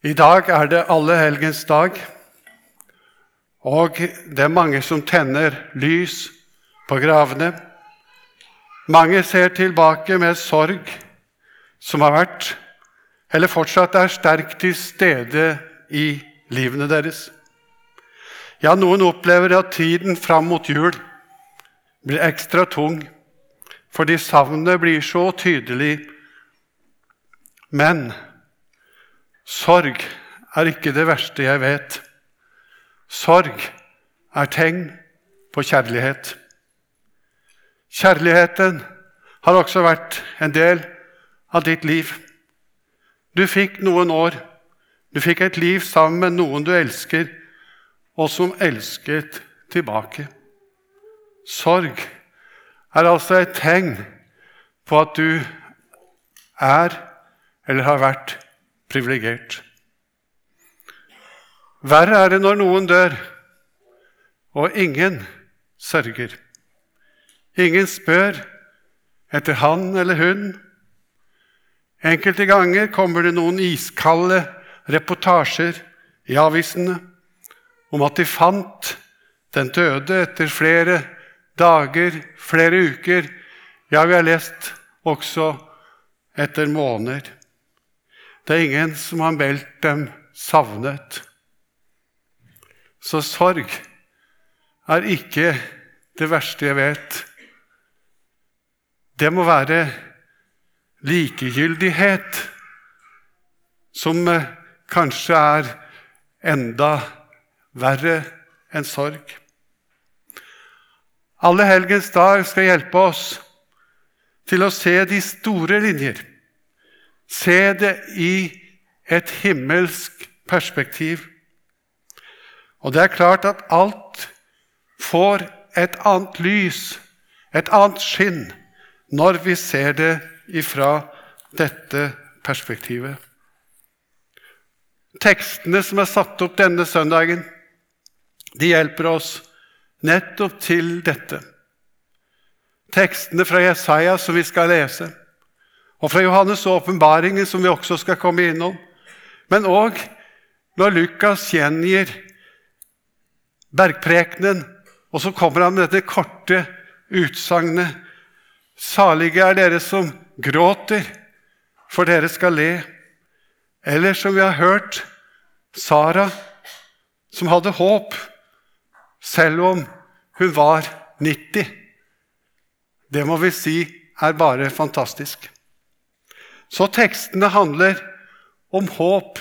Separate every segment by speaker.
Speaker 1: I dag er det allehelgens dag, og det er mange som tenner lys på gravene. Mange ser tilbake med sorg som har vært, eller fortsatt er sterkt til stede i livene deres. Ja, noen opplever at tiden fram mot jul blir ekstra tung fordi savnet blir så tydelig. Men sorg er ikke det verste jeg vet. Sorg er tegn på kjærlighet. Kjærligheten har også vært en del av ditt liv. Du fikk noen år. Du fikk et liv sammen med noen du elsker, og som elsket tilbake. Sorg er altså et tegn på at du er eller har vært privilegert. Verre er det når noen dør, og ingen sørger. Ingen spør etter han eller hun. Enkelte ganger kommer det noen iskalde reportasjer i avisene om at de fant den døde etter flere dager, flere uker. Ja, vi har lest også etter måneder. Det er ingen som har meldt dem savnet. Så sorg er ikke det verste jeg vet. Det må være likegyldighet som eh, kanskje er enda verre enn sorg. Alle helgens dag skal hjelpe oss til å se de store linjer. Se det i et himmelsk perspektiv. Og det er klart at alt får et annet lys, et annet skinn, når vi ser det ifra dette perspektivet. Tekstene som er satt opp denne søndagen, de hjelper oss nettopp til dette. Tekstene fra Jesaja som vi skal lese, og fra Johannes' åpenbaringen, som vi også skal komme innom. Men òg når Lukas gjengir bergprekenen, og så kommer han med dette korte utsagnet Salige er dere som gråter, for dere skal le. Eller som vi har hørt, Sara, som hadde håp selv om hun var 90. Det må vi si er bare fantastisk. Så tekstene handler om håp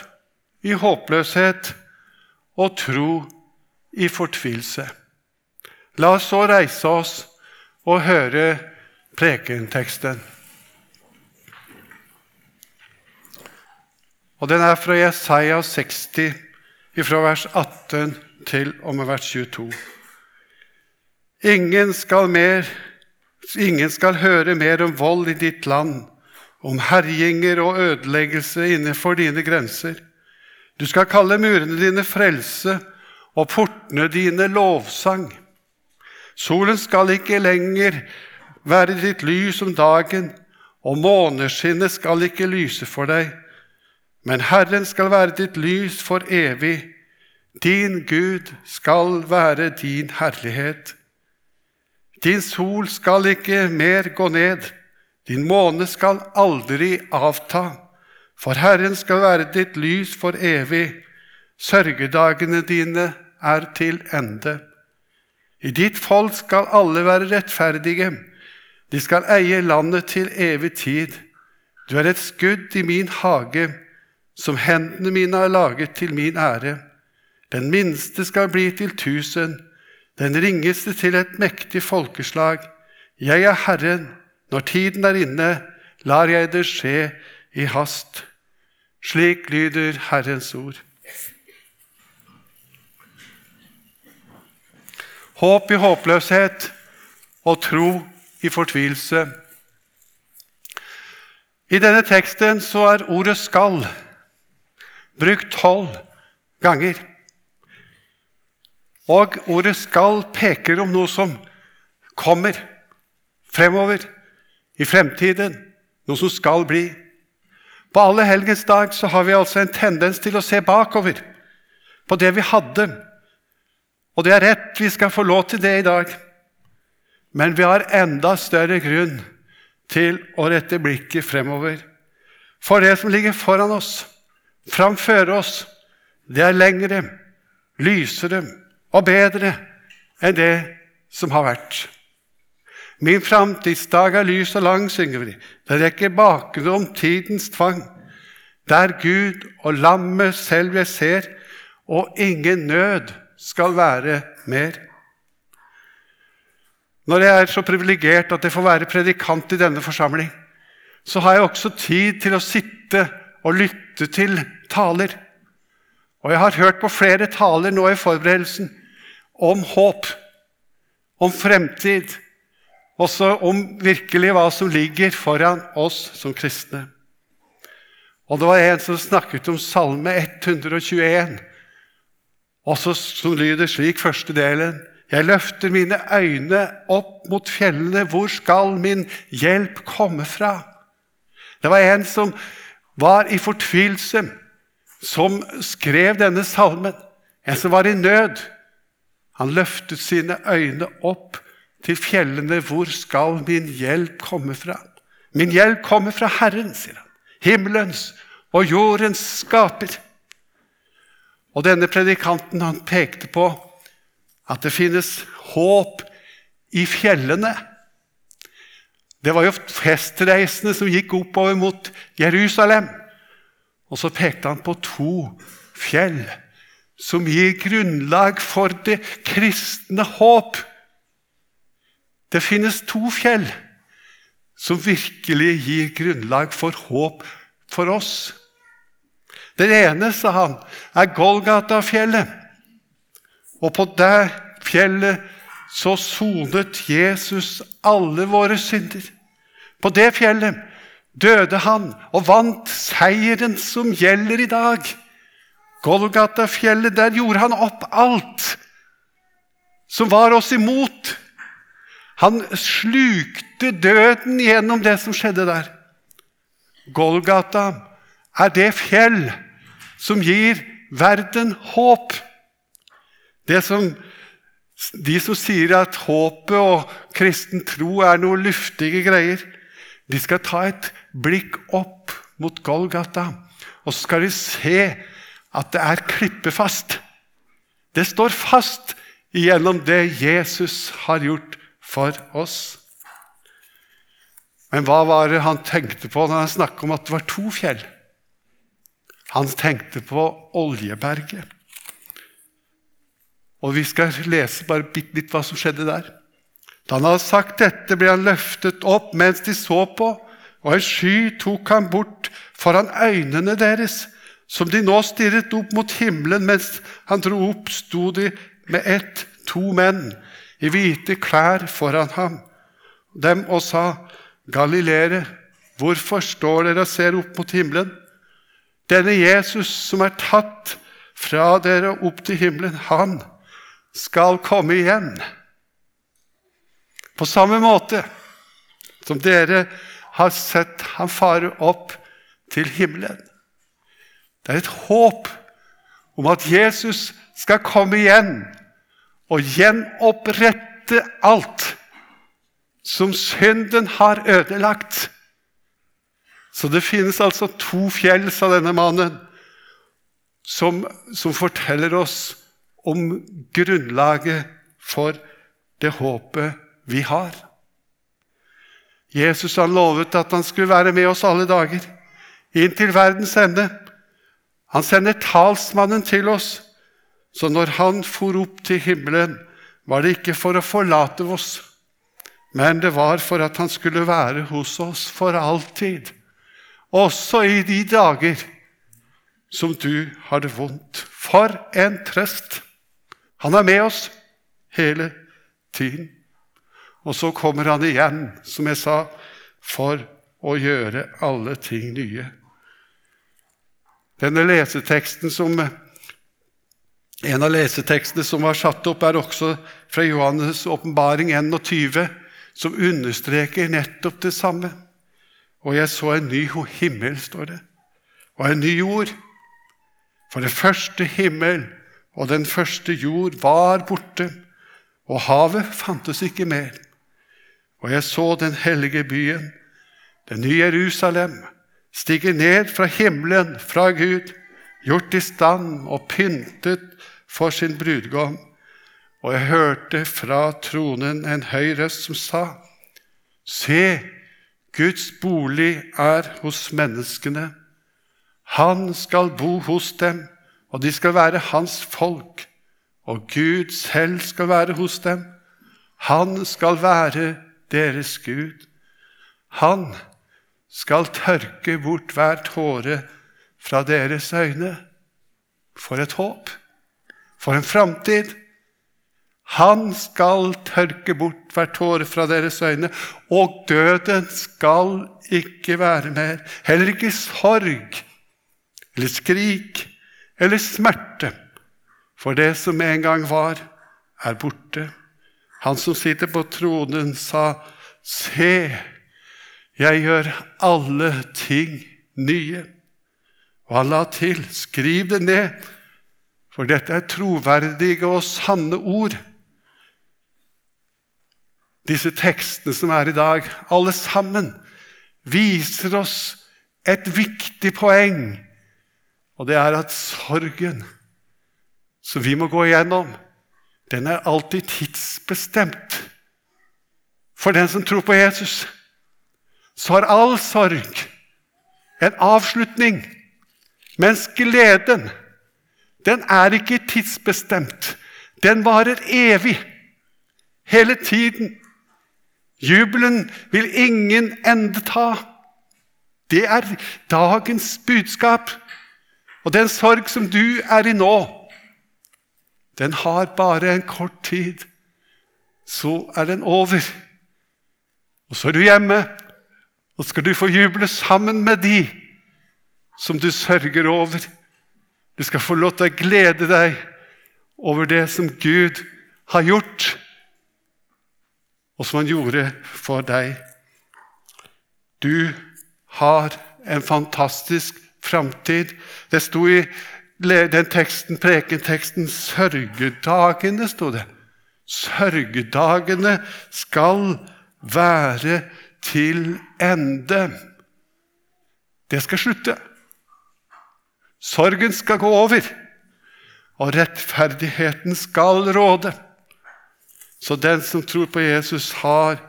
Speaker 1: i håpløshet og tro i fortvilelse. La oss så reise oss og høre prekenteksten. Og Den er fra Jesaja 60, fra vers 18 til og med vers 22. Ingen skal, mer, ingen skal høre mer om vold i ditt land, om herjinger og ødeleggelse innenfor dine grenser. Du skal kalle murene dine frelse og portene dine lovsang. Solen skal ikke lenger være ditt lys om dagen, og måneskinnet skal ikke lyse for deg. Men Herren skal være ditt lys for evig. Din Gud skal være din herlighet. Din sol skal ikke mer gå ned, din måne skal aldri avta. For Herren skal være ditt lys for evig, sørgedagene dine er til ende. I ditt folk skal alle være rettferdige, de skal eie landet til evig tid. Du er et skudd i min hage, som hendene mine har laget til min ære. Den minste skal bli til tusen, den ringeste til et mektig folkeslag. Jeg er Herren, når tiden er inne, lar jeg det skje i hast. Slik lyder Herrens ord. Håp i håpløshet og tro i fortvilelse. I denne teksten så er ordet 'skal' brukt tolv ganger. Og ordet 'skal' peker om noe som kommer fremover, i fremtiden. Noe som skal bli. På alle helgens dag så har vi altså en tendens til å se bakover på det vi hadde. Og det er rett, vi skal få lov til det i dag. Men vi har enda større grunn til å rette blikket fremover. For det som ligger foran oss, framfor oss, det er lengre, lysere og bedre enn det som har vært. Min framtidsdag er lys og lang, synger vi. Det rekker bakrom tidens tvang. Der Gud og lammet selv jeg ser, og ingen nød skal være mer. Når jeg er så privilegert at jeg får være predikant i denne forsamling, så har jeg også tid til å sitte og lytte til taler. Og jeg har hørt på flere taler nå i forberedelsen om håp, om fremtid, også om virkelig hva som ligger foran oss som kristne. Og det var en som snakket om Salme 121, også som lyder slik, første delen. Jeg løfter mine øyne opp mot fjellene. Hvor skal min hjelp komme fra? Det var en som var i fortvilelse, som skrev denne salmen. En som var i nød. Han løftet sine øyne opp til fjellene. Hvor skal min hjelp komme fra? Min hjelp kommer fra Herren, sier han. Himmelens og jordens skaper. Og denne predikanten han pekte på at det finnes håp i fjellene. Det var jo festreisende som gikk oppover mot Jerusalem. Og så pekte han på to fjell som gir grunnlag for det kristne håp. Det finnes to fjell som virkelig gir grunnlag for håp for oss. Den ene, sa han, er Golgata-fjellet. Og på det fjellet så sonet Jesus alle våre synder. På det fjellet døde han og vant seieren som gjelder i dag. Golgata-fjellet, der gjorde han opp alt som var oss imot. Han slukte døden gjennom det som skjedde der. Golgata er det fjell som gir verden håp. Det som, de som sier at håpet og kristen tro er noe luftige greier, de skal ta et blikk opp mot Golgata, og så skal de se at det er klippefast. Det står fast gjennom det Jesus har gjort for oss. Men hva var det han tenkte på når han snakket om at det var to fjell? Han tenkte på Oljeberget. Og Vi skal lese bare bitte litt hva som skjedde der. Da han hadde sagt dette, ble han løftet opp mens de så på, og en sky tok ham bort foran øynene deres. Som de nå stirret opp mot himmelen mens han dro opp, sto de med ett, to menn i hvite klær foran ham, dem og sa, Galileere, hvorfor står dere og ser opp mot himmelen? Denne Jesus som er tatt fra dere opp til himmelen, han skal komme igjen. På samme måte som dere har sett han fare opp til himmelen. Det er et håp om at Jesus skal komme igjen og gjenopprette alt som synden har ødelagt. Så det finnes altså to fjell, sa denne mannen, som, som forteller oss om grunnlaget for det håpet vi har. Jesus han lovet at han skulle være med oss alle dager, inn til verdens ende. Han sender talsmannen til oss, så når han for opp til himmelen, var det ikke for å forlate oss, men det var for at han skulle være hos oss for alltid også i de dager som du har det vondt. For en trøst! Han er med oss hele tiden. Og så kommer han igjen, som jeg sa, for å gjøre alle ting nye. Denne leseteksten som, En av lesetekstene som var satt opp, er også fra Johannes' åpenbaring 21, som understreker nettopp det samme. Og jeg så en ny himmel, står det, og en ny jord. For det første himmel og den første jord var borte, og havet fantes ikke mer. Og jeg så den hellige byen, den nye Jerusalem, stige ned fra himmelen, fra Gud, gjort i stand og pyntet for sin brudgom. Og jeg hørte fra tronen en høy røst som sa:" Se, Guds bolig er hos menneskene. Han skal bo hos dem, og de skal være hans folk. Og Gud selv skal være hos dem. Han skal være deres Gud. Han skal tørke bort hver tåre fra deres øyne. For et håp! For en framtid! Han skal tørke bort hver tåre fra deres øyne, og døden skal ikke være mer. Heller ikke sorg eller skrik eller smerte. For det som en gang var, er borte. Han som sitter på tronen, sa, Se, jeg gjør alle ting nye. Og han la til, skriv det ned, for dette er troverdige og sanne ord. Disse tekstene som er i dag, alle sammen, viser oss et viktig poeng, og det er at sorgen som vi må gå igjennom, den er alltid tidsbestemt. For den som tror på Jesus, så har all sorg en avslutning. Mens gleden, den er ikke tidsbestemt. Den varer evig. Hele tiden. Jubelen vil ingen ende ta. Det er dagens budskap. Og den sorg som du er i nå, den har bare en kort tid. Så er den over. Og så er du hjemme, og skal du få juble sammen med de som du sørger over. Du skal få lov til å glede deg over det som Gud har gjort og som han gjorde for deg. Du har en fantastisk framtid. Det sto i den teksten, prekenteksten 'Sørgedagene', sto det. Sørgedagene skal være til ende. Det skal slutte. Sorgen skal gå over, og rettferdigheten skal råde. Så den som tror på Jesus, har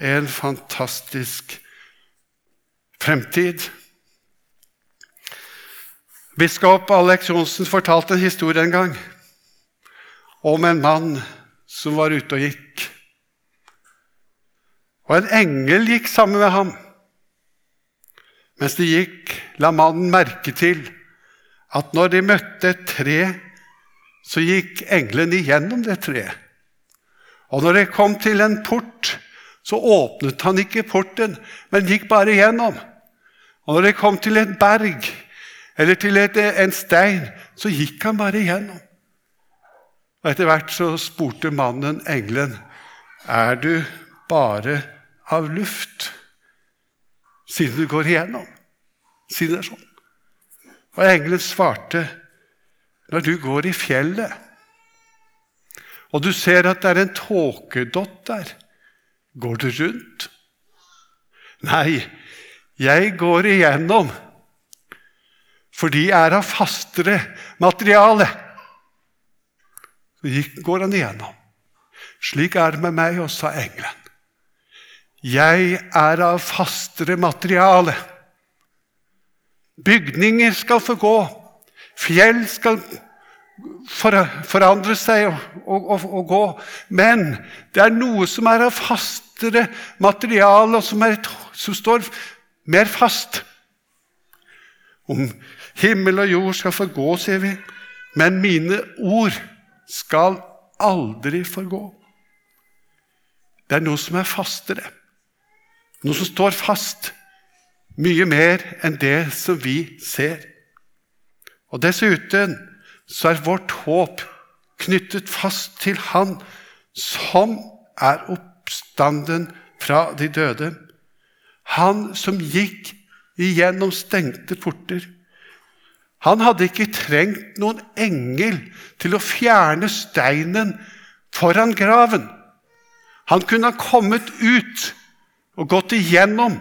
Speaker 1: en fantastisk fremtid. Biskop Alex Johnsen fortalte en historie en gang om en mann som var ute og gikk. Og en engel gikk sammen med ham. Mens de gikk, la mannen merke til at når de møtte et tre, så gikk engelen igjennom det treet. Og når de kom til en port, så åpnet han ikke porten, men gikk bare igjennom. Og når de kom til en berg eller til et, en stein, så gikk han bare igjennom. Og Etter hvert så spurte mannen engelen, 'Er du bare av luft, siden du går igjennom?' Siden det er sånn. Og engelen svarte, 'Når du går i fjellet' og du ser at det er en tåkedott der. Går du rundt? Nei, jeg går igjennom, for de er av fastere materiale. Så går han igjennom. Slik er det med meg, også, sa engelen. Jeg er av fastere materiale. Bygninger skal forgå. fjell skal for, forandre seg og, og, og, og, gå. Men det er noe som er av fastere materiale, og som, er, som står mer fast. Om himmel og jord skal forgå, sier vi, men mine ord skal aldri forgå. Det er noe som er fastere, noe som står fast. Mye mer enn det som vi ser. Og dessuten så er vårt håp knyttet fast til Han som er oppstanden fra de døde. Han som gikk igjennom stengte porter, Han hadde ikke trengt noen engel til å fjerne steinen foran graven. Han kunne ha kommet ut og gått igjennom.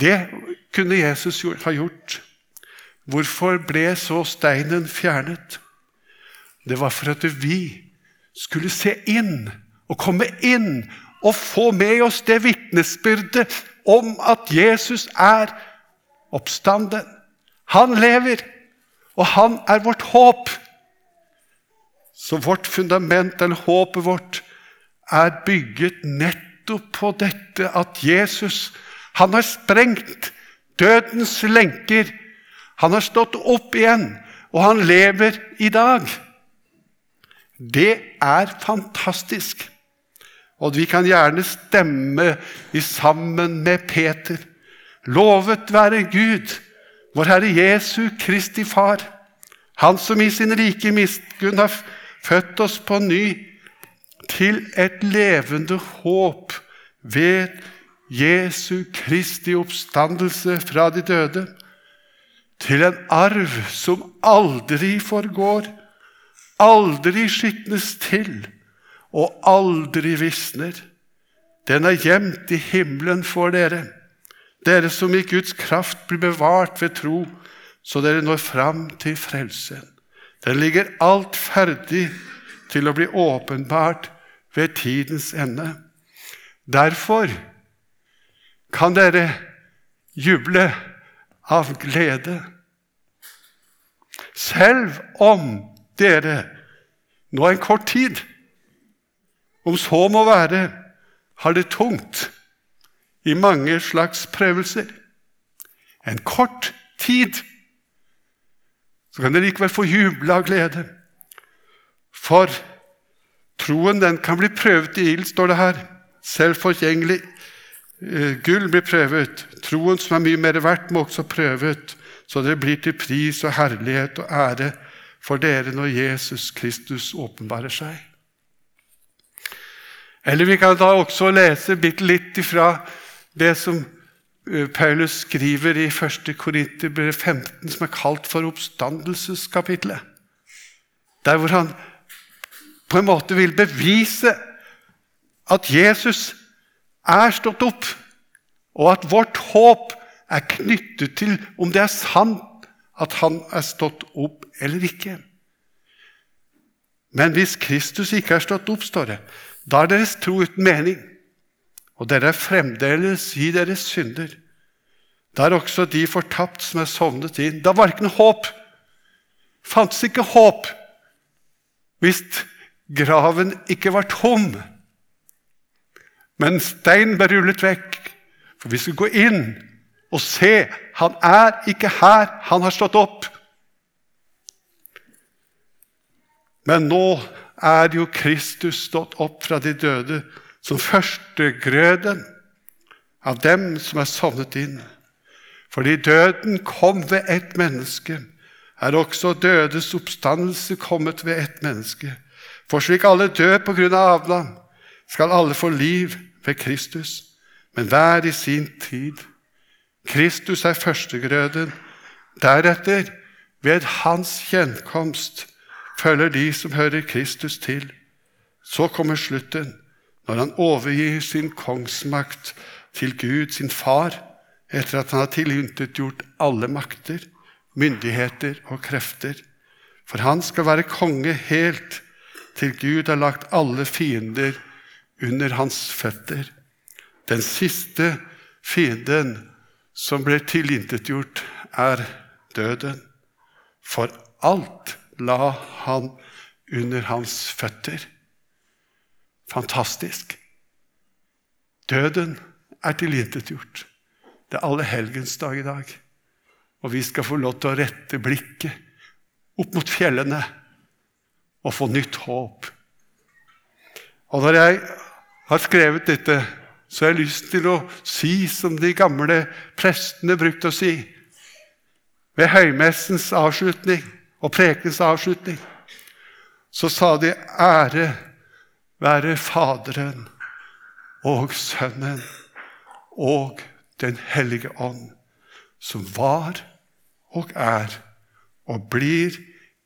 Speaker 1: Det kunne Jesus ha gjort. Hvorfor ble så steinen fjernet? Det var for at vi skulle se inn og komme inn og få med oss det vitnesbyrdet om at Jesus er oppstanden. Han lever, og han er vårt håp. Så vårt fundament, eller håpet vårt, er bygget nettopp på dette at Jesus han har sprengt dødens lenker. Han har stått opp igjen, og han lever i dag. Det er fantastisk. Og vi kan gjerne stemme sammen med Peter. Lovet være Gud, vår Herre Jesu Kristi Far, Han som i sin rike miskunn har født oss på ny til et levende håp ved Jesu Kristi oppstandelse fra de døde, til en arv som aldri forgår, aldri skitnes til og aldri visner. Den er gjemt i himmelen for dere, dere som i Guds kraft blir bevart ved tro, så dere når fram til frelsen. Den ligger alt ferdig til å bli åpenbart ved tidens ende. Derfor kan dere juble av glede. Selv om dere nå en kort tid, om så må være, har det tungt i mange slags prøvelser. En kort tid så kan dere likevel få juble av glede. For troen den kan bli prøvet i ild, står det her. Selv forgjengelig Eh, gull blir prøvet. Troen som er mye mer verdt, må også prøvet, så det blir til pris og herlighet og ære for dere når Jesus Kristus åpenbarer seg. Eller vi kan da også lese bitte litt ifra det som eh, Paulus skriver i 1. Korinterbrev 15, som er kalt for oppstandelseskapitlet. Der hvor han på en måte vil bevise at Jesus er stått opp, og at vårt håp er knyttet til om det er sant at han er stått opp eller ikke. Men hvis Kristus ikke er stått opp, står det, da er deres tro uten mening, og dere er fremdeles i deres synder. Da er også de fortapt som er sovnet inn. Da var ikke noe håp. Fantes ikke håp hvis graven ikke var tom. Men steinen ble rullet vekk. For vi skulle gå inn og se. Han er ikke her, han har stått opp. Men nå er jo Kristus stått opp fra de døde som førstegrøden av dem som er sovnet inn. Fordi døden kom ved ett menneske, er også dødes oppstandelse kommet ved ett menneske. For slik alle dør på grunn av Adam, skal alle få liv ved Kristus, men hver i sin tid. Kristus er førstegrøden. Deretter, ved hans gjenkomst, følger de som hører Kristus til. Så kommer slutten, når han overgir sin kongsmakt til Gud, sin far, etter at han har tilintetgjort alle makter, myndigheter og krefter. For han skal være konge helt til Gud har lagt alle fiender under hans føtter. Den siste fienden som ble tilintetgjort, er døden. For alt la han under hans føtter. Fantastisk. Døden er tilintetgjort. Det er alle helgens dag i dag. Og vi skal få lov til å rette blikket opp mot fjellene og få nytt håp. Og når jeg har skrevet dette, så har jeg lyst til å si som de gamle prestene brukte å si ved høymessens avslutning og prekens avslutning. Så sa de 'ære være Faderen og Sønnen og Den hellige ånd', som var og er og blir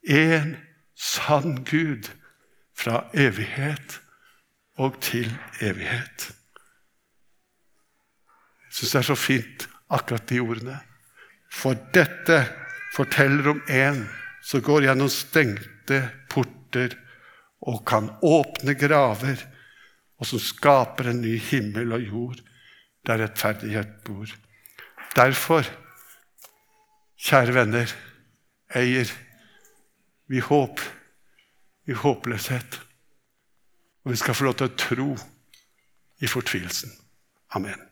Speaker 1: en sann Gud fra evighet og til evighet. Jeg syns det er så fint, akkurat de ordene. For dette forteller om en som går gjennom stengte porter og kan åpne graver, og som skaper en ny himmel og jord der rettferdighet bor. Derfor, kjære venner, eier vi håp i håpløshet. Og vi skal få lov til å tro i fortvilelsen. Amen.